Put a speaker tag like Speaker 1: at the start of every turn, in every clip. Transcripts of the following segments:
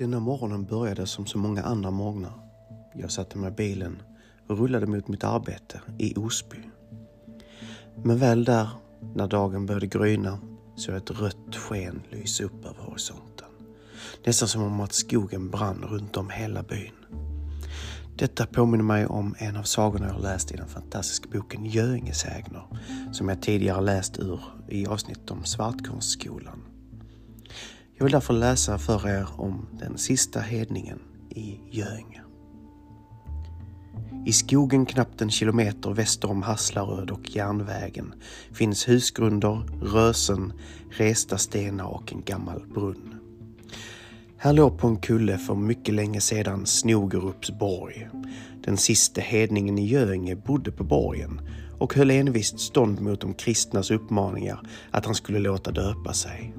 Speaker 1: Denna morgonen började som så många andra morgnar. Jag satte mig i bilen och rullade mot mitt arbete i Osby. Men väl där, när dagen började gryna, såg jag ett rött sken lysa upp över horisonten. Nästan som om att skogen brann runt om hela byn. Detta påminner mig om en av sagorna jag läst i den fantastiska boken Göingesägner som jag tidigare läst ur i avsnitt om Svartkonstskolan. Jag vill därför läsa för er om den sista hedningen i Göinge. I skogen knappt en kilometer väster om Hasslaröd och järnvägen finns husgrunder, rösen, resta stenar och en gammal brunn. Här låg på en kulle för mycket länge sedan Snogerups borg. Den siste hedningen i Göinge bodde på borgen och höll envist stånd mot de kristnas uppmaningar att han skulle låta döpa sig.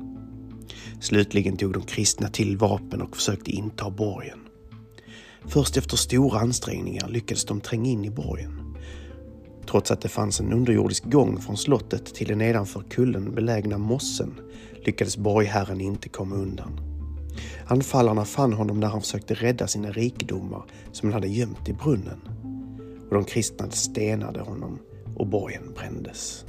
Speaker 1: Slutligen tog de kristna till vapen och försökte inta borgen. Först efter stora ansträngningar lyckades de tränga in i borgen. Trots att det fanns en underjordisk gång från slottet till den nedanför kullen belägna mossen lyckades borgherren inte komma undan. Anfallarna fann honom när han försökte rädda sina rikedomar som han hade gömt i brunnen. Och de kristna stenade honom och borgen brändes.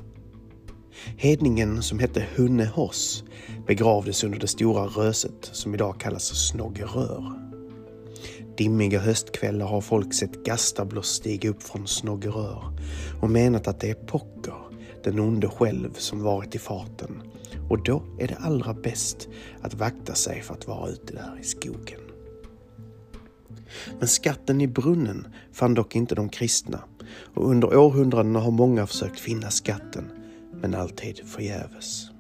Speaker 1: Hedningen som hette Hunne Hoss begravdes under det stora röset som idag kallas Snoggerör. Dimmiga höstkvällar har folk sett Gastabloss stiga upp från Snoggerör och menat att det är Pocker, den onde själv, som varit i farten. Och då är det allra bäst att vakta sig för att vara ute där i skogen. Men skatten i brunnen fann dock inte de kristna och under århundradena har många försökt finna skatten, men alltid förgäves.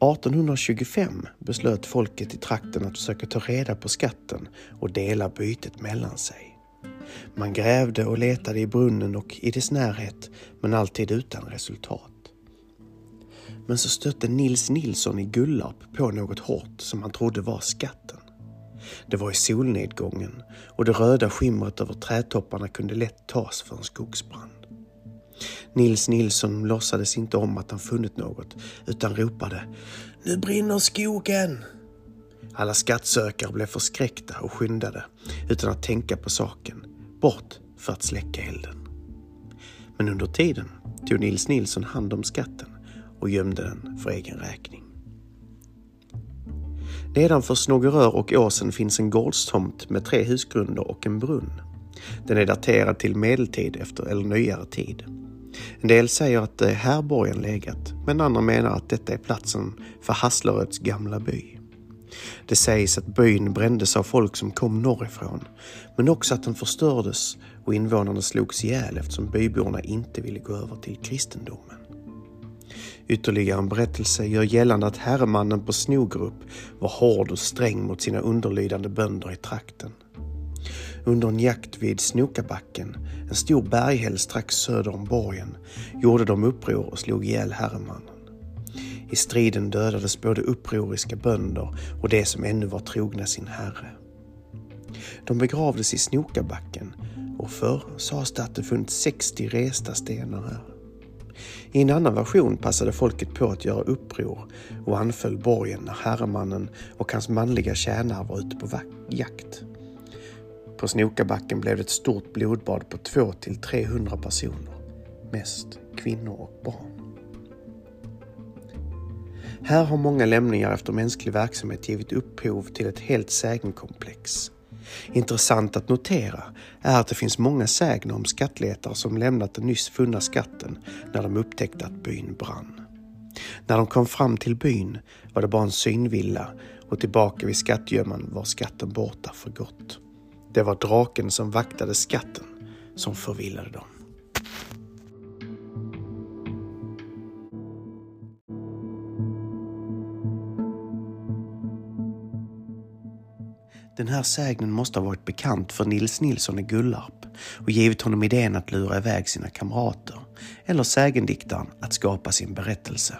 Speaker 1: 1825 beslöt folket i trakten att försöka ta reda på skatten och dela bytet mellan sig. Man grävde och letade i brunnen och i dess närhet, men alltid utan resultat. Men så stötte Nils Nilsson i Gullarp på något hårt som han trodde var skatten. Det var i solnedgången och det röda skimret över trädtopparna kunde lätt tas för en skogsbrand. Nils Nilsson låtsades inte om att han funnit något utan ropade Nu brinner skogen! Alla skattsökare blev förskräckta och skyndade utan att tänka på saken bort för att släcka elden. Men under tiden tog Nils Nilsson hand om skatten och gömde den för egen räkning. Nedanför Snågerör och åsen finns en gårdstomt med tre husgrunder och en brunn. Den är daterad till medeltid efter, eller nyare tid. En del säger att det är här borgen legat, men andra menar att detta är platsen för Hassleröds gamla by. Det sägs att byn brändes av folk som kom norrifrån, men också att den förstördes och invånarna slogs ihjäl eftersom byborna inte ville gå över till kristendomen. Ytterligare en berättelse gör gällande att herremannen på Snogerup var hård och sträng mot sina underlydande bönder i trakten. Under en jakt vid Snokabacken, en stor berghäll strax söder om borgen, gjorde de uppror och slog ihjäl herremannen. I striden dödades både upproriska bönder och de som ännu var trogna sin herre. De begravdes i Snokabacken och förr sades det att det funnits 60 resta stenar här. I en annan version passade folket på att göra uppror och anföll borgen när herremannen och hans manliga tjänare var ute på jakt. På Snokabacken blev det ett stort blodbad på 2 till 300 personer, mest kvinnor och barn. Här har många lämningar efter mänsklig verksamhet givit upphov till ett helt sägenkomplex. Intressant att notera är att det finns många sägner om skattletare som lämnat den nyss funna skatten när de upptäckte att byn brann. När de kom fram till byn var det bara en synvilla och tillbaka vid skattgömman var skatten borta för gott. Det var draken som vaktade skatten som förvillade dem. Den här sägnen måste ha varit bekant för Nils Nilsson i Gullarp och givit honom idén att lura iväg sina kamrater, eller sägendiktaren att skapa sin berättelse.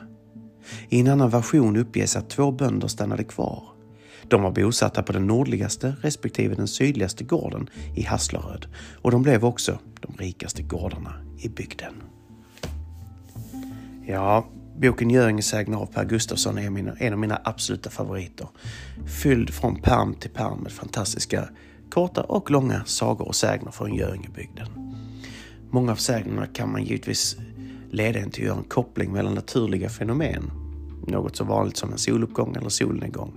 Speaker 1: I en annan version uppges att två bönder stannade kvar. De var bosatta på den nordligaste respektive den sydligaste gården i Hasslaröd. och de blev också de rikaste gårdarna i bygden. Ja, Boken Göringesägner av Per Gustafsson är mina, en av mina absoluta favoriter. Fylld från perm till perm med fantastiska korta och långa sagor och sägner från Göringebygden. Många av sägnerna kan man givetvis leda en till att göra en koppling mellan naturliga fenomen, något så vanligt som en soluppgång eller solnedgång.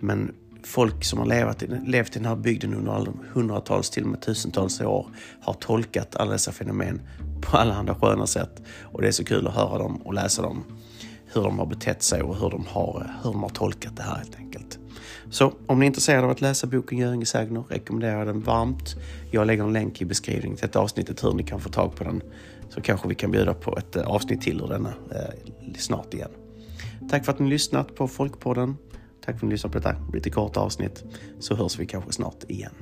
Speaker 1: Men folk som har levat i, levt i den här bygden under hundratals, till och med tusentals år har tolkat alla dessa fenomen på alla andra sköna sätt. Och det är så kul att höra dem och läsa dem, hur de har betett sig och hur de har, hur de har tolkat det här helt enkelt. Så om ni är intresserade av att läsa boken Göringe sägner rekommenderar jag den varmt. Jag lägger en länk i beskrivningen till ett avsnittet hur ni kan få tag på den. Så kanske vi kan bjuda på ett eh, avsnitt till ur denna eh, snart igen. Tack för att ni lyssnat på Folkpodden. Tack för att ni lyssnade på detta lite korta avsnitt. Så hörs vi kanske snart igen.